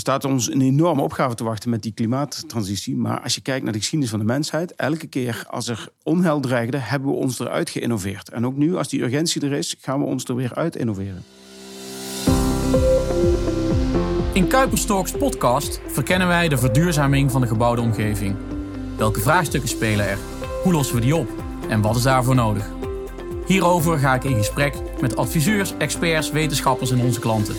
Er staat ons een enorme opgave te wachten met die klimaattransitie. Maar als je kijkt naar de geschiedenis van de mensheid, elke keer als er onheil dreigde, hebben we ons eruit geïnnoveerd. En ook nu, als die urgentie er is, gaan we ons er weer uit innoveren. In Kuiperstalks podcast verkennen wij de verduurzaming van de gebouwde omgeving. Welke vraagstukken spelen er? Hoe lossen we die op? En wat is daarvoor nodig? Hierover ga ik in gesprek met adviseurs, experts, wetenschappers en onze klanten.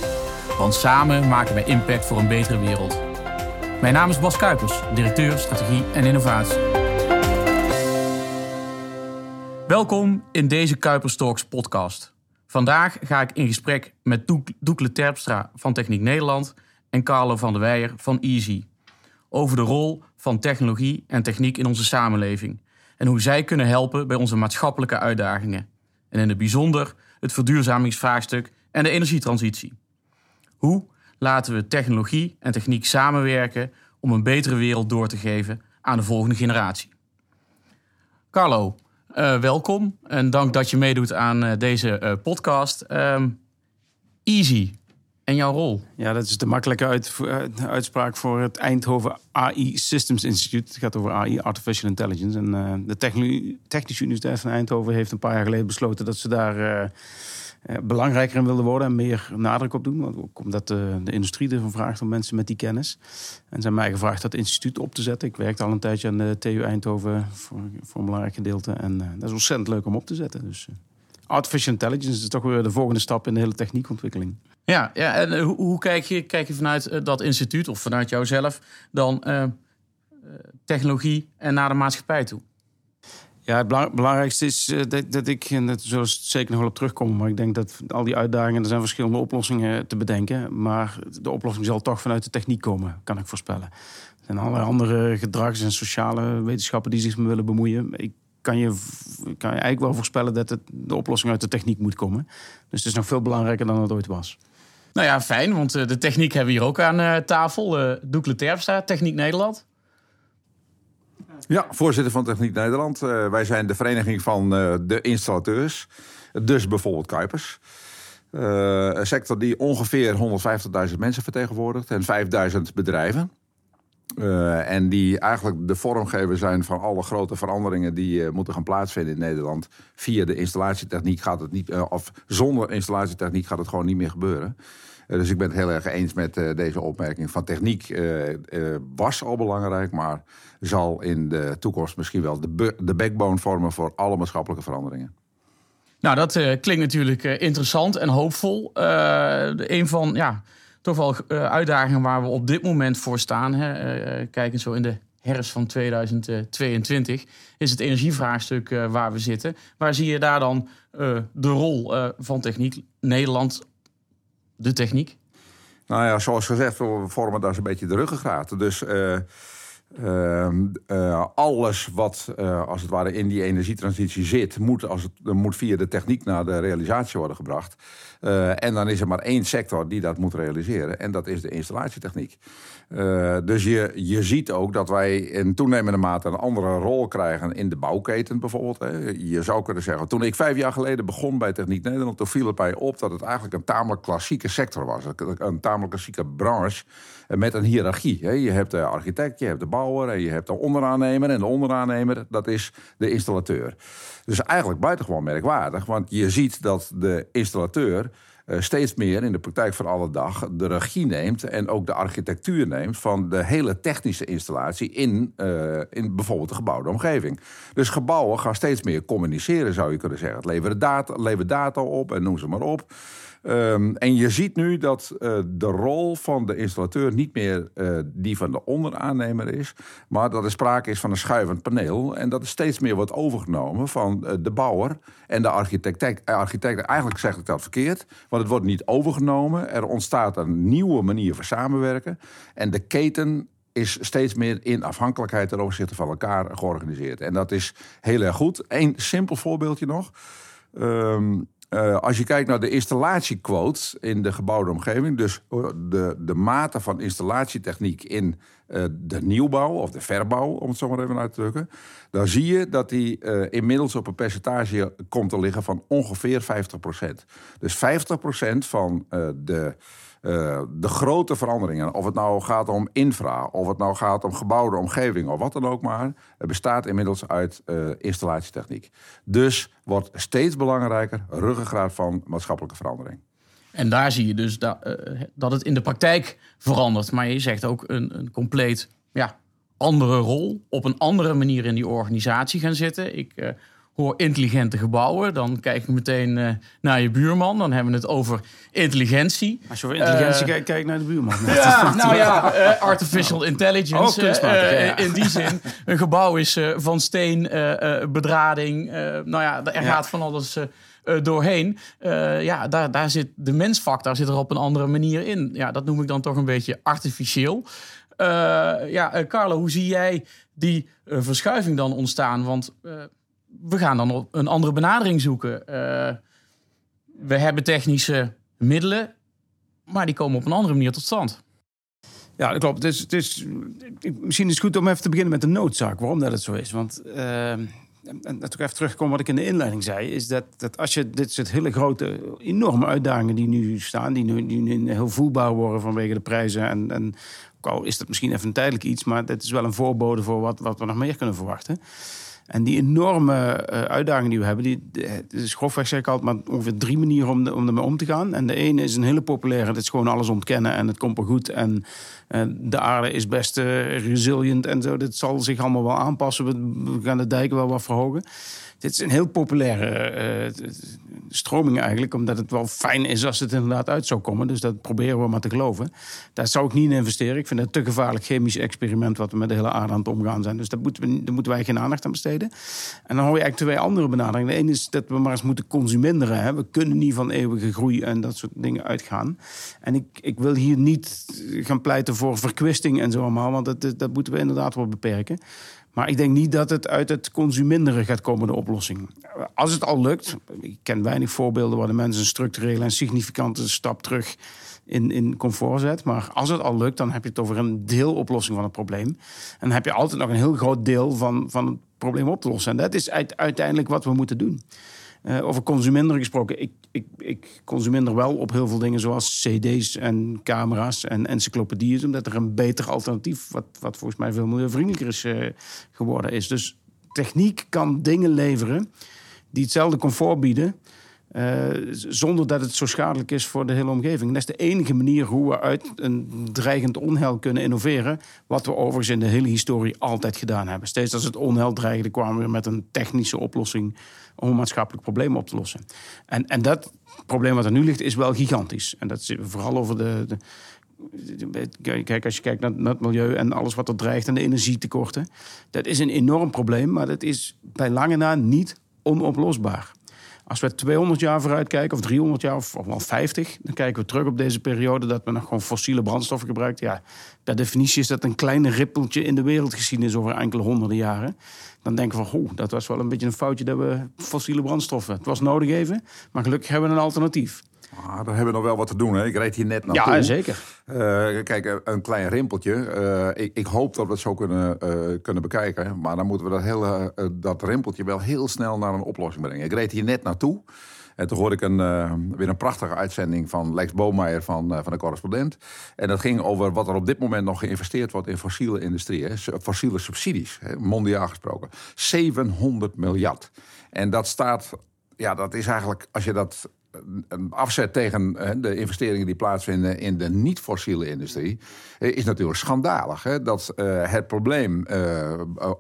Want samen maken wij impact voor een betere wereld. Mijn naam is Bas Kuipers, directeur strategie en innovatie. Welkom in deze Kuiperstalks podcast. Vandaag ga ik in gesprek met Doekle Terpstra van Techniek Nederland en Carlo van der Weijer van Easy over de rol van technologie en techniek in onze samenleving en hoe zij kunnen helpen bij onze maatschappelijke uitdagingen. En in het bijzonder het verduurzamingsvraagstuk en de energietransitie. Hoe laten we technologie en techniek samenwerken om een betere wereld door te geven aan de volgende generatie? Carlo, uh, welkom en dank dat je meedoet aan uh, deze uh, podcast. Um, easy, en jouw rol? Ja, dat is de makkelijke uit, uitspraak voor het Eindhoven AI Systems Institute. Het gaat over AI, Artificial Intelligence. En de Technische Universiteit van Eindhoven heeft een paar jaar geleden besloten dat ze daar belangrijker in wilden worden en meer nadruk op doen. Omdat de, de industrie ervan vraagt om mensen met die kennis. En hebben mij gevraagd dat instituut op te zetten. Ik werkte al een tijdje aan de TU Eindhoven voor, voor een belangrijk gedeelte. En dat is ontzettend leuk om op te zetten. Dus artificial intelligence is toch weer de volgende stap in de hele techniekontwikkeling. Ja, ja en hoe, kijk, je, kijk je vanuit dat instituut of vanuit jouzelf dan technologie en naar de maatschappij toe? Ja, het belangrijkste is uh, dat, dat, ik, en dat zullen zeker nog wel op terugkomen, maar ik denk dat al die uitdagingen, er zijn verschillende oplossingen te bedenken, maar de oplossing zal toch vanuit de techniek komen, kan ik voorspellen. Er zijn allerlei andere gedrags- en sociale wetenschappen die zich mee willen bemoeien. Ik kan je, kan je eigenlijk wel voorspellen dat het, de oplossing uit de techniek moet komen. Dus het is nog veel belangrijker dan het ooit was. Nou ja, fijn, want eh, de techniek hebben we hier ook aan uh, tafel. Doekle Techniek Nederland. Ja, voorzitter van Techniek Nederland. wij zijn de vereniging van de installateurs. Dus bijvoorbeeld Kuipers. een sector die ongeveer 150.000 mensen vertegenwoordigt en 5.000 bedrijven. En die eigenlijk de vormgever zijn van alle grote veranderingen die moeten gaan plaatsvinden in Nederland. Via de installatietechniek gaat het niet, of zonder installatietechniek gaat het gewoon niet meer gebeuren. Dus ik ben het heel erg eens met deze opmerking. Van techniek was al belangrijk, maar zal in de toekomst misschien wel de, de backbone vormen voor alle maatschappelijke veranderingen. Nou, dat klinkt natuurlijk interessant en hoopvol. een van, ja toch wel uitdagingen waar we op dit moment voor staan. Hè. Kijkend zo in de herfst van 2022 is het energievraagstuk waar we zitten. Waar zie je daar dan de rol van techniek, Nederland, de techniek? Nou ja, zoals gezegd, we vormen daar een beetje de ruggengraat. Dus Ehm, eh, alles wat uh, als het ware in die energietransitie zit, moet, als het, moet via de techniek naar de realisatie worden gebracht. Uh, en dan is er maar één sector die dat moet realiseren, en dat is de installatietechniek. dus je, je ziet ook dat wij in toenemende mate een andere rol krijgen in de bouwketen bijvoorbeeld. Hè. Je zou kunnen zeggen, toen ik vijf jaar geleden begon bij Techniek Nederland, toen viel het mij op dat het eigenlijk een tamelijk klassieke sector was, een tamelijk klassieke branche met een hiërarchie. Je hebt de architect, je hebt de en je hebt de onderaannemer. En de onderaannemer, dat is de installateur. Dus eigenlijk buitengewoon merkwaardig, want je ziet dat de installateur eh, steeds meer in de praktijk van alle dag de regie neemt en ook de architectuur neemt van de hele technische installatie in, uh, in bijvoorbeeld de gebouwde omgeving. Dus gebouwen gaan steeds meer communiceren, zou je kunnen zeggen. Het leveren data, levert data op en noem ze maar op. Um, en je ziet nu dat uh, de rol van de installateur niet meer uh, die van de onderaannemer is, maar dat er sprake is van een schuivend paneel. En dat er steeds meer wordt overgenomen van uh, de bouwer en de architect. architect. Eigenlijk zeg ik dat verkeerd, want het wordt niet overgenomen. Er ontstaat een nieuwe manier van samenwerken. En de keten is steeds meer in afhankelijkheid ten opzichte van elkaar georganiseerd. En dat is heel erg goed. Eén simpel voorbeeldje nog. Um, uh, als je kijkt naar de installatiequote in de gebouwde omgeving, dus eh, de, de mate van installatietechniek in uh, de nieuwbouw of de verbouw, om het zo maar even uit te drukken, dan zie je dat die inmiddels op een percentage komt te liggen van ongeveer 50%. Dus 50% van de Uh, de grote veranderingen, of het nou gaat om infra, of het nou gaat om gebouwde omgeving, of wat dan ook maar, bestaat inmiddels uit uh, installatietechniek. Dus wordt steeds belangrijker ruggengraat van maatschappelijke verandering. En daar zie je dus dat, uh, dat het in de praktijk verandert. Maar je zegt ook een, een compleet ja, andere rol, op een andere manier in die organisatie gaan zitten. Ik hoor intelligente gebouwen, dan kijk ik meteen uh, naar je buurman. Dan hebben we het over intelligentie. Als je over intelligentie uh, kijkt, kijk naar de buurman. Ja, nou ja, uh, artificial intelligence. Oh, in die zin, een gebouw is van steen, bedrading. nou ja, er gaat van alles doorheen. ja, daar, daar zit de mensfactor zit er op een andere manier in. Ja, dat noem ik dan toch een beetje artificieel. ja, Carlo, hoe zie jij die verschuiving dan ontstaan? Want we gaan dan een andere benadering zoeken. Uh, we hebben technische middelen, maar die komen op een andere manier tot stand. Ja, dat klopt. Het is, misschien is het goed om even te beginnen met de noodzaak, waarom dat het zo is. Want, uh, en dat ik even terugkomen wat ik in de inleiding zei, is dat, dat als je dit soort hele grote, enorme uitdagingen die nu staan, die nu, nu heel voelbaar worden vanwege de prijzen en, en ook al is dat misschien even een tijdelijk iets, maar het is wel een voorbode voor wat, wat we nog meer kunnen verwachten. En die enorme uh, uitdagingen die we hebben, die, het is grofweg zeg ik altijd maar ongeveer drie manieren om, om ermee om te gaan. En de ene is een hele populaire, dat is gewoon alles ontkennen en het komt wel goed. En uh, de aarde is best resilient en zo. Dit zal zich allemaal wel aanpassen. We gaan de dijken wel wat verhogen. Dit is een heel populaire uh, stroming eigenlijk, omdat het wel fijn is als het inderdaad uit zou komen. Dus dat proberen we maar te geloven. Daar zou ik niet in investeren. Ik vind het een te gevaarlijk chemisch experiment wat we met de hele aarde aan het omgaan zijn. Dus daar moeten, we, daar moeten wij geen aandacht aan besteden. En dan hoor je eigenlijk twee andere benaderingen. De ene is dat we maar eens moeten consuminderen. Hè. We kunnen niet van eeuwige groei en dat soort dingen uitgaan. En ik, ik wil hier niet gaan pleiten voor verkwisting en zo allemaal, want dat, dat moeten we inderdaad wel beperken. Maar ik denk niet dat het uit het consuminderen gaat komen, de oplossing. Als het al lukt, ik ken weinig voorbeelden waar de mensen een structurele en significante stap terug in, in comfort zet. Maar als het al lukt, dan heb je het over een deeloplossing van het probleem. En dan heb je altijd nog een heel groot deel van, van het probleem op te lossen. En dat is uiteindelijk wat we moeten doen. Uh, over consuminderen gesproken. Ik, ik, ik consumeer wel op heel veel dingen zoals cd's en camera's en encyclopedieën. Omdat er een beter alternatief, wat, wat volgens mij veel milieuvriendelijker is uh, geworden is. Dus techniek kan dingen leveren die hetzelfde comfort bieden. Uh, zonder dat het zo schadelijk is voor de hele omgeving. Dat is de enige manier hoe we uit een dreigend onheil kunnen innoveren. Wat we overigens in de hele historie altijd gedaan hebben. Steeds als het onheil dreigde, kwamen we met een technische oplossing om een maatschappelijk probleem op te lossen. En, en dat probleem wat er nu ligt, is wel gigantisch. En dat is vooral over de, de Kijk, als je kijkt naar, naar, het milieu en alles wat er dreigt en de energietekorten. Dat is een enorm probleem, maar dat is bij lange na niet onoplosbaar. Als we 200 jaar vooruit kijken, of 300 jaar, of wel 50, dan kijken we terug op deze periode dat we nog gewoon fossiele brandstoffen gebruiken. Ja, per definitie is dat een kleine rippeltje in de wereldgeschiedenis over enkele honderden jaren. Dan denken we, oh, dat was wel een beetje een foutje dat we fossiele brandstoffen. Het was nodig even, maar gelukkig hebben we een alternatief. Ah, daar hebben we nog wel wat te doen. Hè? Ik reed hier net naartoe. Ja, zeker. Uh, kijk, een klein rimpeltje. Uh, ik, ik, hoop dat we het zo kunnen, uh, kunnen bekijken. Maar dan moeten we dat, hele, dat rimpeltje wel heel snel naar een oplossing brengen. Ik reed hier net naartoe. En toen hoorde ik een, weer een prachtige uitzending van Lex Boomeijer van, van de correspondent. En dat ging over wat er op dit moment nog geïnvesteerd wordt in fossiele industrie. Hè? Fossiele subsidies, hè? mondiaal gesproken. 700 miljard. En dat staat ja, dat is eigenlijk, als je dat een afzet tegen de investeringen die plaatsvinden in de niet-fossiele industrie, is natuurlijk schandalig. Hè? Dat het probleem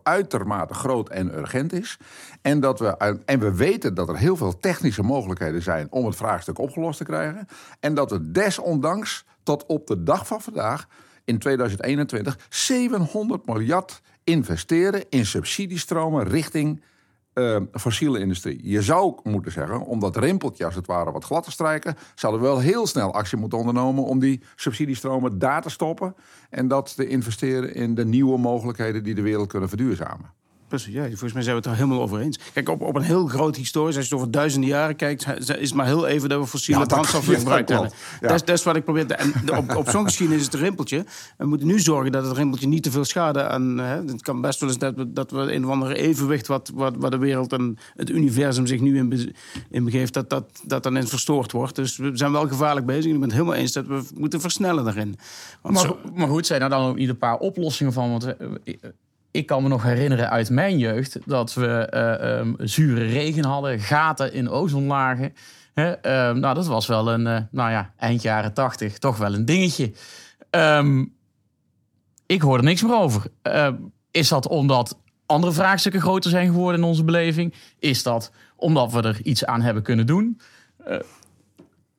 uitermate groot en urgent is. En, dat we, en we weten dat er heel veel technische mogelijkheden zijn om het vraagstuk opgelost te krijgen. En dat we desondanks tot op de dag van vandaag, in 2021, 700 miljard investeren in subsidiestromen richting uh, fossiele industrie. Je zou moeten zeggen, om dat rimpeltje als het ware wat glad te strijken, zouden we wel heel snel actie moeten ondernemen om die subsidiestromen daar te stoppen en dat te investeren in de nieuwe mogelijkheden die de wereld kunnen verduurzamen. Precies, ja, volgens mij zijn we het er helemaal over eens. Kijk, op, op een heel groot historisch, als je het over duizenden jaren kijkt, is het maar heel even dat we fossiele Ja, brandstoffen ja, gebruikt dat hebben. Ja. Dat, is, dat is wat ik probeer te... En de- op, op zo'n geschiedenis is het een rimpeltje. En we moeten nu zorgen dat het rimpeltje niet te veel schade aan... Hè, het kan best wel eens dat we, dat we een of andere evenwicht... wat, wat, wat de wereld en het universum zich nu in, be- in begeeft... Dat, dat, dat dan eens verstoord wordt. Dus we zijn wel gevaarlijk bezig. En ik ben het helemaal eens dat we moeten versnellen daarin. Want Maar, zo- maar goed, zijn er dan ook niet een paar oplossingen van? Want eh, ik- kan me nog herinneren uit mijn jeugd dat we eh, ehm, zure regen hadden, gaten in ozonlagen. Hè, ehm, nou, dat was wel een, eh, nou ja, eind jaren tachtig, toch wel een dingetje. Ehm, ik hoor er niks meer over. Is dat omdat andere vraagstukken groter zijn geworden in onze beleving? Is dat omdat we er iets aan hebben kunnen doen?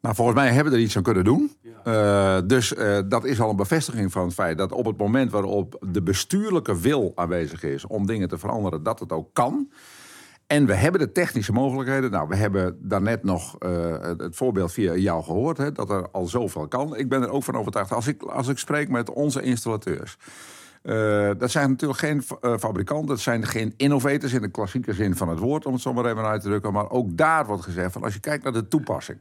Nou, volgens mij hebben we er iets aan kunnen doen. Eh, dus eh, dat is al een bevestiging van het feit dat op het moment waarop de bestuurlijke wil aanwezig is om dingen te veranderen, dat het ook kan. En we hebben de technische mogelijkheden. Nou, we hebben daarnet nog eh, het voorbeeld via jou gehoord, hè, dat er al zoveel kan. Ik ben er ook van overtuigd. Als ik, als ik spreek met onze installateurs. dat zijn natuurlijk geen fabrikanten, dat zijn geen innovators in de klassieke zin van het woord, om het zo maar even uit te drukken. Maar ook daar wordt gezegd van als je kijkt naar de toepassing.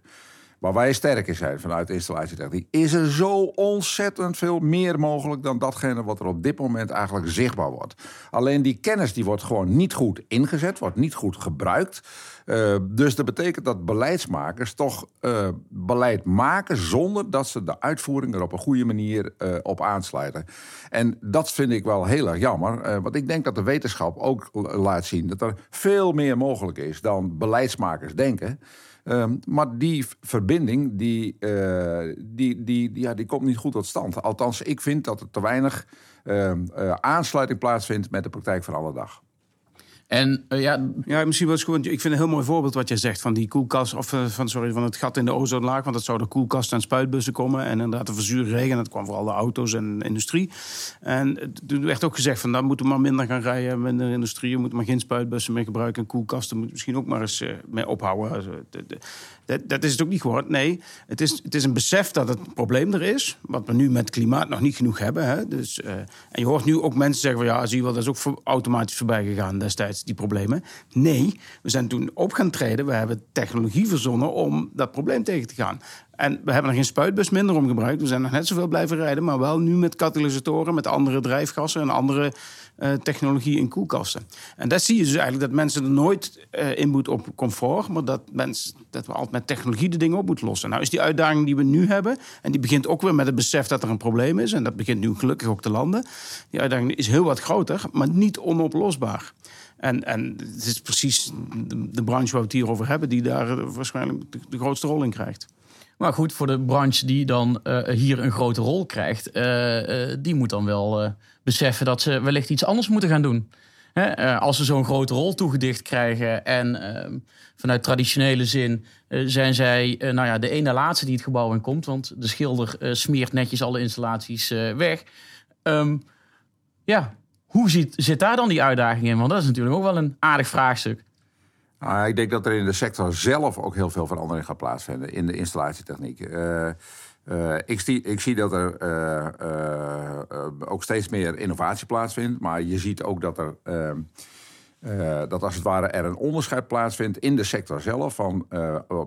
Waar wij sterk in zijn vanuit installatietechniek, is er zo ontzettend veel meer mogelijk dan datgene wat er op dit moment eigenlijk zichtbaar wordt. Alleen die kennis die wordt gewoon niet goed ingezet, wordt niet goed gebruikt. Eh, dus dat betekent dat beleidsmakers toch eh, beleid maken zonder dat ze de uitvoering er op een goede manier eh, op aansluiten. En dat vind ik wel heel erg jammer. want ik denk dat de wetenschap ook laat zien dat er veel meer mogelijk is dan beleidsmakers denken. Ehm, maar die verbinding, die, eh, die, die, die- ja, die komt niet goed tot stand. Althans, ik vind dat er te weinig ehm, eh, aansluiting plaatsvindt met de praktijk van alle dag. En eh, ja, Ja, misschien wel eens goed. Ik vind een heel mooi voorbeeld wat jij zegt van die koelkast of eh, van, sorry, van het gat in de ozonlaag. Want dat zou de koelkast en spuitbussen komen. En inderdaad, de verzuurde regen. Dat kwam vooral de auto's en industrie. En er werd ook gezegd van dan moeten we maar minder gaan rijden, minder industrie. We moeten maar geen spuitbussen meer gebruiken. En koelkasten moeten misschien ook maar eens eh, mee ophouden. Dat, dat is het ook niet geworden. Nee, het is, het is een besef dat het probleem er is. Wat we nu met klimaat nog niet genoeg hebben. Hè? Dus, eh, en je hoort nu ook mensen zeggen van ja, zie je wel, dat is ook automatisch voorbij gegaan destijds, die problemen. Nee, we zijn toen op gaan treden. We hebben technologie verzonnen om dat probleem tegen te gaan. En we hebben er geen spuitbus minder om gebruikt. We zijn nog net zoveel blijven rijden, maar wel nu met katalysatoren, met andere drijfgassen en andere eh, technologie in koelkasten. En dat zie je dus eigenlijk dat mensen er nooit eh, in moeten op comfort, maar dat, mensen, dat we altijd met technologie de dingen op moeten lossen. Nou is die uitdaging die we nu hebben, en die begint ook weer met het besef dat er een probleem is, en dat begint nu gelukkig ook te landen. Die uitdaging is heel wat groter, maar niet onoplosbaar. En, en het is precies de, branche waar we het hier over hebben, die daar eh, waarschijnlijk de, grootste rol in krijgt. Maar goed, voor de branche die dan hier een grote rol krijgt, die moet dan wel beseffen dat ze wellicht iets anders moeten gaan doen. Eh, als ze zo'n grote rol toegedicht krijgen en eh, vanuit traditionele zin eh, zijn zij eh, nou ja, de ene laatste die het gebouw in komt, want de schilder smeert netjes alle installaties weg. Ehm, ja, hoe zit, zit daar dan die uitdaging in? Want dat is natuurlijk ook wel een aardig vraagstuk. Nou, ik denk dat er in de sector zelf ook heel veel verandering gaat plaatsvinden in de installatietechniek. Eh, ik, zie, ik zie dat er eh, eh, ook steeds meer innovatie plaatsvindt. Maar je ziet ook dat er. ehm, eh, dat als het ware er een onderscheid plaatsvindt in de sector zelf van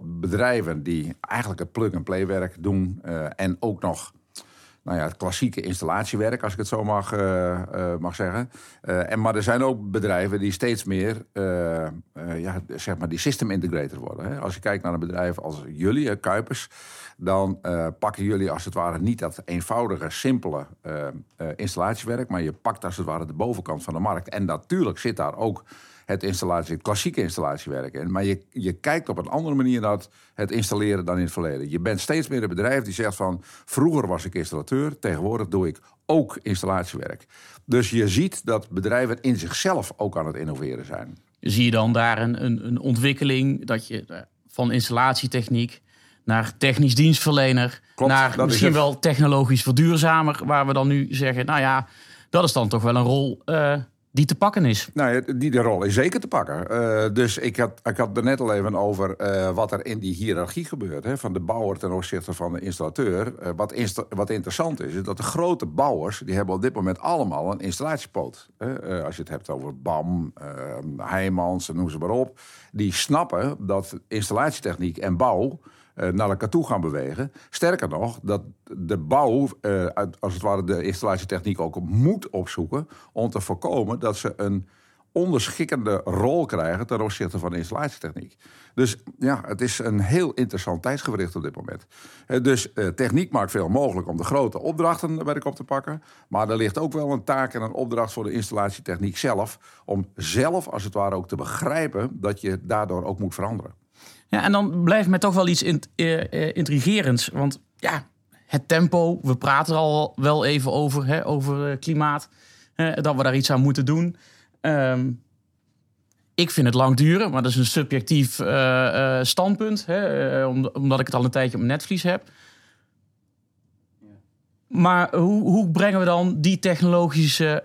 bedrijven die eigenlijk het plug-and-play werk doen en ook nog nou ja, het klassieke installatiewerk, als ik het zo mag, eh, eh, mag zeggen. Eh, en, maar er zijn ook bedrijven die steeds meer ja, zeg maar die system integrator worden. Hè. Als je kijkt naar een bedrijf als jullie, Kuipers, dan pakken jullie als het ware niet dat eenvoudige, simpele installatiewerk, maar je pakt als het ware de bovenkant van de markt. En natuurlijk zit daar ook het, installatie, het klassieke installatiewerk in. Maar je, je kijkt op een andere manier naar het, installeren dan in het verleden. Je bent steeds meer een bedrijf die zegt van... vroeger was ik installateur, tegenwoordig doe ik ook installatiewerk. Dus je ziet dat bedrijven in zichzelf ook aan het innoveren zijn. zie je dan daar een, een, een ontwikkeling dat je eh, van installatietechniek naar technisch dienstverlener, Klopt, naar misschien wel technologisch verduurzamer, waar we dan nu zeggen, nou ja, dat is dan toch wel een rol eh, die te pakken is. Nou die de rol is zeker te pakken. Uh, dus ik had, ik had er net al even over uh, wat er in die hiërarchie gebeurt. Hè, van de bouwer ten opzichte van de installateur. Uh, wat, wat interessant is, is dat de grote bouwers... die hebben op dit moment allemaal een installatiepoot. Als je het hebt over BAM, Heijmans, noem ze maar op. Die snappen dat installatietechniek en bouw naar elkaar toe gaan bewegen. Sterker nog, dat de bouw, uh, als het ware de installatietechniek ook moet opzoeken... om te voorkomen dat ze een onderschikkende rol krijgen ten opzichte van de installatietechniek. Dus ja, het is een heel interessant tijdsgewricht op dit moment. Uh, dus techniek maakt veel mogelijk om de grote opdrachten werk op te pakken. Maar er ligt ook wel een taak en een opdracht voor de installatietechniek zelf... om zelf, als het ware, ook te begrijpen dat je daardoor ook moet veranderen. En dan blijft mij toch wel iets int uh, intrigerends. Want ja, het tempo, we praten er al wel even over, hè, over uh, klimaat. dat we daar iets aan moeten doen. Um, ik vind het lang duren, maar dat is een subjectief standpunt. Hè, omdat ik het al een tijdje op mijn netvlies heb. Maar hoe, hoe, brengen we dan die technologische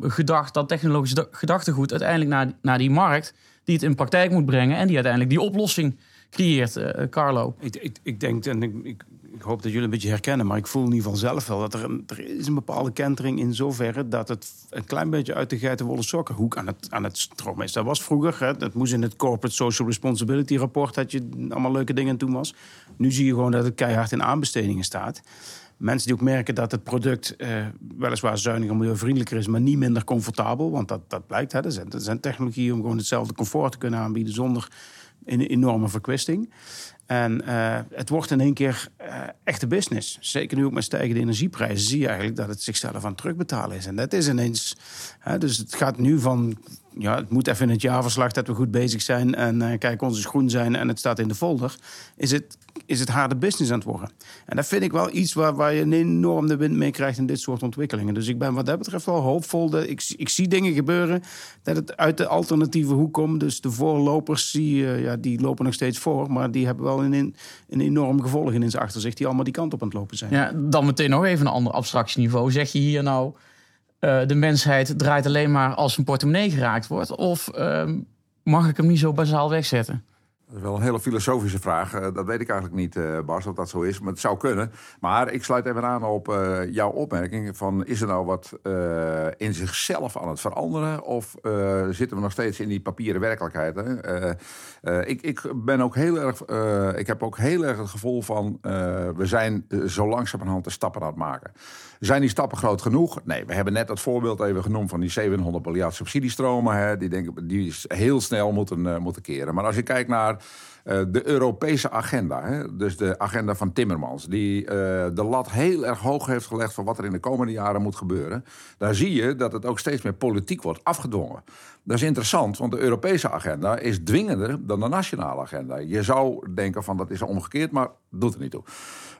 gedachte, dat technologische gedachtegoed uiteindelijk naar, naar die markt? Die het in praktijk moet brengen en die uiteindelijk die oplossing creëert, uh, Carlo. Ik, ik, ik denk, en ik, ik, ik, hoop dat jullie een beetje herkennen, maar ik voel in ieder geval zelf wel dat er, een, er is een bepaalde kentering in zoverre dat het een klein beetje uit de geitenwolle sokkenhoek aan het, aan het stromen is. Dat was vroeger, hè, dat moest in het Corporate Social Responsibility rapport dat je allemaal leuke dingen toen was. Nu zie je gewoon dat het keihard in aanbestedingen staat mensen die ook merken dat het product eh, weliswaar zuiniger, milieuvriendelijker is, maar niet minder comfortabel. Want dat, dat blijkt. Hè. Er, zijn, zijn technologieën om gewoon hetzelfde comfort te kunnen aanbieden zonder een enorme verkwisting. En uh, het wordt in één keer uh, echte business. Zeker nu ook met stijgende energieprijzen zie je eigenlijk dat het zichzelf aan terugbetalen is. En dat is ineens. Hè, dus het gaat nu van. Ja, het moet even in het jaarverslag dat we goed bezig zijn. En uh, kijk, ons is groen zijn en het staat in de folder. Is het is het harde business aan het worden. En dat vind ik wel iets waar, waar je een enorm de wind mee krijgt in dit soort ontwikkelingen. Dus ik ben wat dat betreft wel hoopvol. Dat ik, ik zie dingen gebeuren dat het uit de alternatieve hoek komt. Dus de voorlopers die, uh, ja, die lopen nog steeds voor. Maar die hebben wel een, een enorm gevolg in zijn achterzicht. Die allemaal die kant op aan het lopen zijn. Ja, dan meteen nog even een ander abstractieniveau. Zeg je hier nou... Uh, de mensheid draait alleen maar als een portemonnee geraakt wordt? Of uh, mag ik hem niet zo bazaal wegzetten? Dat is wel een hele filosofische vraag. Uh, dat weet ik eigenlijk niet, uh, Bas, of dat zo is. Maar het zou kunnen. Maar ik sluit even aan op uh, jouw opmerking. Van, is er nou wat in zichzelf aan het veranderen? Of zitten we nog steeds in die papieren werkelijkheid? Hè? ik, ik, ben ook heel erg, ik heb ook heel erg het gevoel van... we zijn zo langzamerhand de stappen aan het maken. Zijn die stappen groot genoeg? Nee, we hebben net dat voorbeeld even genoemd van die 700 miljard subsidiestromen. Hè, die, denken, die heel snel moeten, moeten keren. Maar als je kijkt naar uh, de Europese agenda, hè, dus de agenda van Timmermans, die uh, de lat heel erg hoog heeft gelegd van wat er in de komende jaren moet gebeuren, daar zie je dat het ook steeds meer politiek wordt afgedwongen. Dat is interessant, want de Europese agenda is dwingender dan de nationale agenda. Je zou denken van dat is omgekeerd, maar doet er niet toe.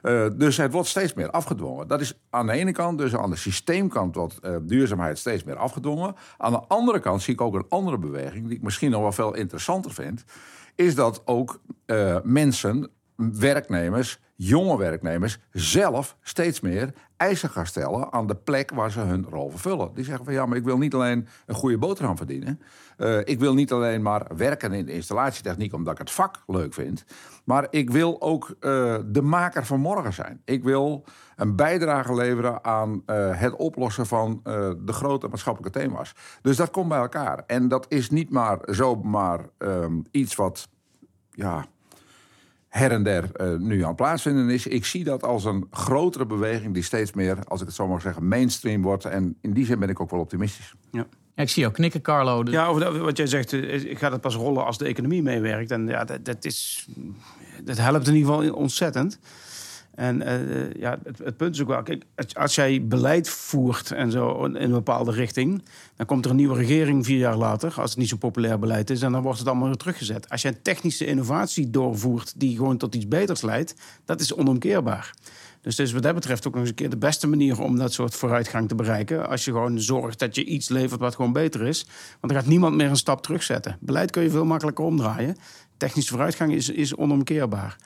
Uh, dus het wordt steeds meer afgedwongen. Dat is aan de ene kant, dus aan de systeemkant, wordt uh, duurzaamheid steeds meer afgedwongen. Aan de andere kant zie ik ook een andere beweging, die ik misschien nog wel veel interessanter vind is dat ook uh, mensen, werknemers, jonge werknemers zelf steeds meer eisen gaan stellen aan de plek waar ze hun rol vervullen. Die zeggen van ja, maar ik wil niet alleen een goede boterham verdienen. Uh, ik wil niet alleen maar werken in de installatietechniek omdat ik het vak leuk vind. Maar ik wil ook uh, de maker van morgen zijn. Ik wil een bijdrage leveren aan uh, het oplossen van de grote maatschappelijke thema's. Dus dat komt bij elkaar. En dat is niet maar zomaar um, iets wat ja, her en der uh, nu aan het plaatsvinden is. Ik zie dat als een grotere beweging die steeds meer, als ik het zo mag zeggen, mainstream wordt. En in die zin ben ik ook wel optimistisch. Ja. ik zie jou knikken, Carlo. Ja, over wat jij zegt, eh, gaat het pas rollen als de economie meewerkt. En ja, dat, dat, is, dat helpt in ieder geval ontzettend. En uh, ja, het, het, punt is ook wel, kijk, als jij beleid voert en zo in een bepaalde richting, dan komt er een nieuwe regering vier jaar later, als het niet zo populair beleid is, en dan wordt het allemaal weer teruggezet. Als een technische innovatie doorvoert die gewoon tot iets beters leidt, dat is onomkeerbaar. Dus dat is wat dat betreft ook nog eens een keer de beste manier om dat soort vooruitgang te bereiken. Als je gewoon zorgt dat je iets levert wat gewoon beter is. Want dan gaat niemand meer een stap terugzetten. Beleid kun je veel makkelijker omdraaien. Technische vooruitgang is, is onomkeerbaar.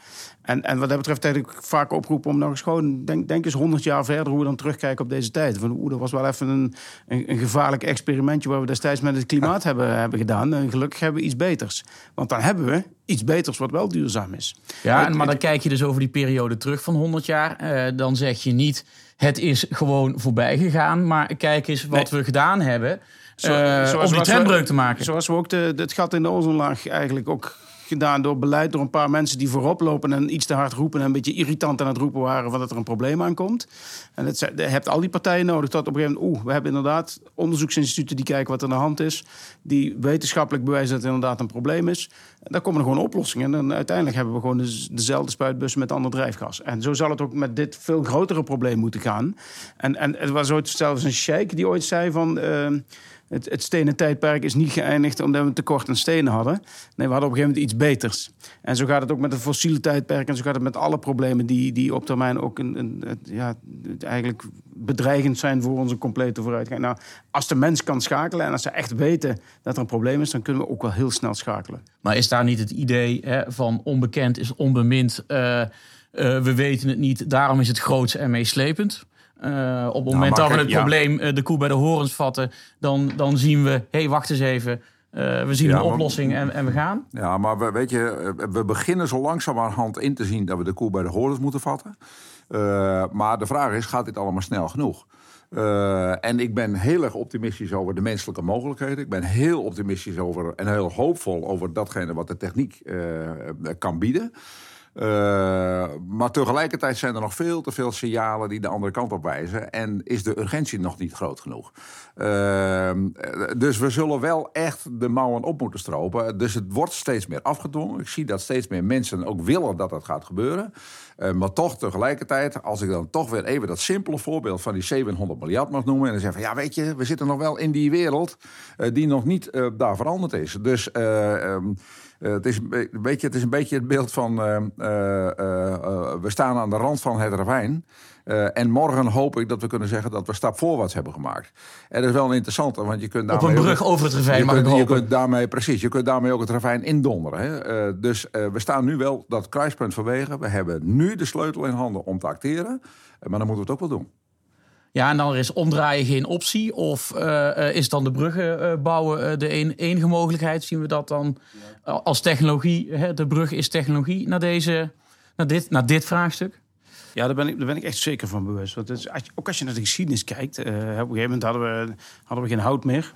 En, en wat dat betreft heb ik vaak opgeroepen om nog eens gewoon, denk, denk eens 100 jaar verder, hoe we dan terugkijken op deze tijd. Van, oeh, dat was wel even een, een, een, gevaarlijk experimentje waar we destijds met het klimaat hebben, hebben gedaan. En gelukkig hebben we iets beters. Want dan hebben we iets beters wat wel duurzaam is. Ja, maar dan kijk je dus over die periode terug van 100 jaar. Eh, dan zeg je niet, het is gewoon voorbij gegaan. Maar kijk eens wat we gedaan hebben. Zo, uh, om die trendbreuk te maken. Zoals we ook de, het gat in de ozonlaag eigenlijk ook gedaan door beleid, door een paar mensen die voorop lopen en iets te hard roepen en een beetje irritant aan het roepen waren van dat er een probleem aankomt. En het, je hebt al die partijen nodig tot op een gegeven moment, oeh, we hebben inderdaad onderzoeksinstituten die kijken wat er aan de hand is, die wetenschappelijk bewijzen dat het inderdaad een probleem is. En dan komen er gewoon oplossingen. En uiteindelijk hebben we gewoon dezelfde spuitbussen met ander drijfgas. En zo zal het ook met dit veel grotere probleem moeten gaan. En, en het was ooit zelfs een sheik die ooit zei van... Uh, het, het stenen tijdperk is niet geëindigd omdat we tekort aan stenen hadden. Nee, we hadden op een gegeven moment iets beters. En zo gaat het ook met het fossiele tijdperk. En zo gaat het met alle problemen die, die op termijn ook een, een, ja, eigenlijk bedreigend zijn voor onze complete vooruitgang. Nou, als de mens kan schakelen en als ze echt weten dat er een probleem is, dan kunnen we ook wel heel snel schakelen. Maar is daar niet het idee hè, van onbekend is onbemind? Uh, we weten het niet, daarom is het groots en meeslepend. Uh, op het moment dat we het probleem uh, de koe bij de horens vatten, dan, dan zien we, hé, hey, wacht eens even. Uh, we zien ja, een oplossing en, en, we gaan. Ja, maar we, weet je, we beginnen zo langzamerhand in te zien dat we de koe bij de horens moeten vatten. maar de vraag is, gaat dit allemaal snel genoeg? en ik ben heel erg optimistisch over de menselijke mogelijkheden. Ik ben heel optimistisch over en heel hoopvol over datgene wat de techniek kan bieden. Uh, maar tegelijkertijd zijn er nog veel te veel signalen die de andere kant op wijzen. En is de urgentie nog niet groot genoeg. Uh, dus we zullen wel echt de mouwen op moeten stropen. Dus het wordt steeds meer afgedwongen. Ik zie dat steeds meer mensen ook willen dat dat gaat gebeuren. Uh, maar toch tegelijkertijd, als ik dan toch weer even dat simpele voorbeeld van die 700 miljard mag noemen. En dan zeggen van ja, weet je, we zitten nog wel in die wereld die nog niet daar veranderd is. Dus. Um, uh, het, is, weet je, het is een beetje het beeld van uh, uh, we staan aan de rand van het ravijn. en morgen hoop ik dat we kunnen zeggen dat we stap voorwaarts hebben gemaakt. En dat is wel een interessante, want je kunt daarmee... Op een brug over het ravijn, je kunt, je kunt daarmee, Precies, je kunt daarmee ook het ravijn indonderen. Hè? dus we staan nu wel dat kruispunt vanwege. We hebben nu de sleutel in handen om te acteren. maar dan moeten we het ook wel doen. Ja, en dan is omdraaien geen optie? Of uh, is dan de bruggen uh, bouwen de een, enige mogelijkheid? Zien we dat dan als technologie? Hè? De brug is technologie naar, deze, naar, dit, naar dit vraagstuk? Ja, daar ben, ik, daar ben ik echt zeker van bewust. Want is, ook als je naar de geschiedenis kijkt, uh, op een gegeven moment hadden we, hadden we geen hout meer.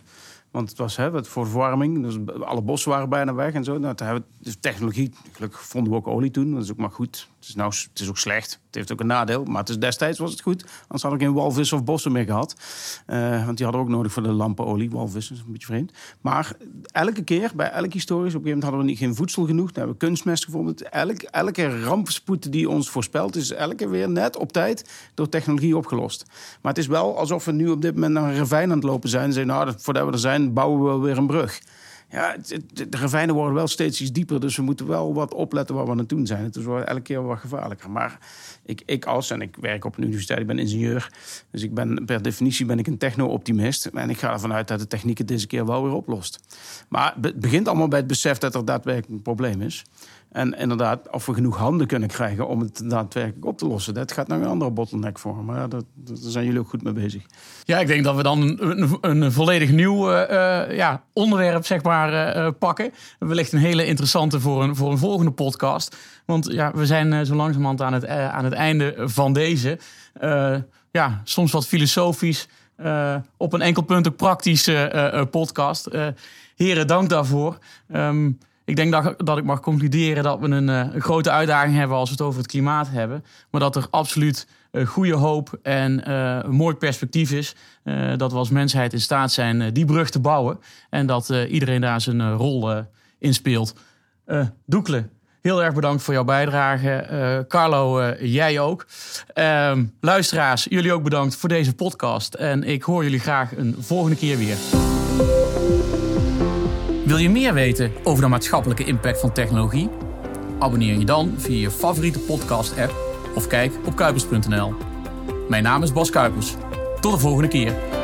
Want het was hè, voor verwarming. Dus alle bossen waren bijna weg en zo. Nou, hebben dus technologie, gelukkig vonden we ook olie toen. Dat is ook maar goed. Het is, nou, het is ook slecht. Het heeft ook een nadeel. Maar destijds was het goed. Anders hadden we geen walvissen of bossen meer gehad. Uh, want die hadden we ook nodig voor de lampenolie. Walvissen is een beetje vreemd. Maar elke keer, bij elke historisch, op een gegeven moment hadden we niet, geen voedsel genoeg. Dan hebben we kunstmest gevonden. Elk, elke rampspoed die ons voorspelt, is elke weer net op tijd door technologie opgelost. Maar het is wel alsof we nu op dit moment naar een ravijn aan het lopen zijn. En zeggen, nou, voordat we er zijn, bouwen we wel weer een brug. Ja, de ravijnen worden wel steeds iets dieper. Dus we moeten wel wat opletten waar we aan het doen zijn. Het wordt elke keer wat gevaarlijker. Maar ik, ik als, en ik werk op een universiteit, ik ben ingenieur. Dus ik ben, per definitie ben ik een techno-optimist. En ik ga ervan uit dat de techniek het deze keer wel weer oplost. Maar het begint allemaal bij het besef dat er daadwerkelijk een probleem is. En inderdaad, of we genoeg handen kunnen krijgen om het daadwerkelijk op te lossen. Dat gaat nou een andere bottleneck vormen. Maar daar, daar zijn jullie ook goed mee bezig. Ja, ik denk dat we dan een, een, volledig nieuw uh, ja, onderwerp zeg maar, uh, pakken. Wellicht een hele interessante voor een, voor een volgende podcast. Want ja, we zijn zo langzamerhand aan het, aan het einde van deze. ja, soms wat filosofisch. op een enkel punt ook praktische podcast. heren, dank daarvoor. Um, ik denk dat, dat ik mag concluderen dat we een, eh, een, grote uitdaging hebben als we het over het klimaat hebben. Maar dat er absoluut uh, goede hoop en uh, een mooi perspectief is. dat we als mensheid in staat zijn die brug te bouwen. En dat iedereen daar zijn rol in speelt. Doekle, heel erg bedankt voor jouw bijdrage. Carlo, jij ook. Ehm, luisteraars, jullie ook bedankt voor deze podcast. En ik hoor jullie graag een volgende keer weer. Wil je meer weten over de maatschappelijke impact van technologie? Abonneer je dan via je favoriete podcast-app of kijk op kuipers.nl. Mijn naam is Bas Kuipers. Tot de volgende keer.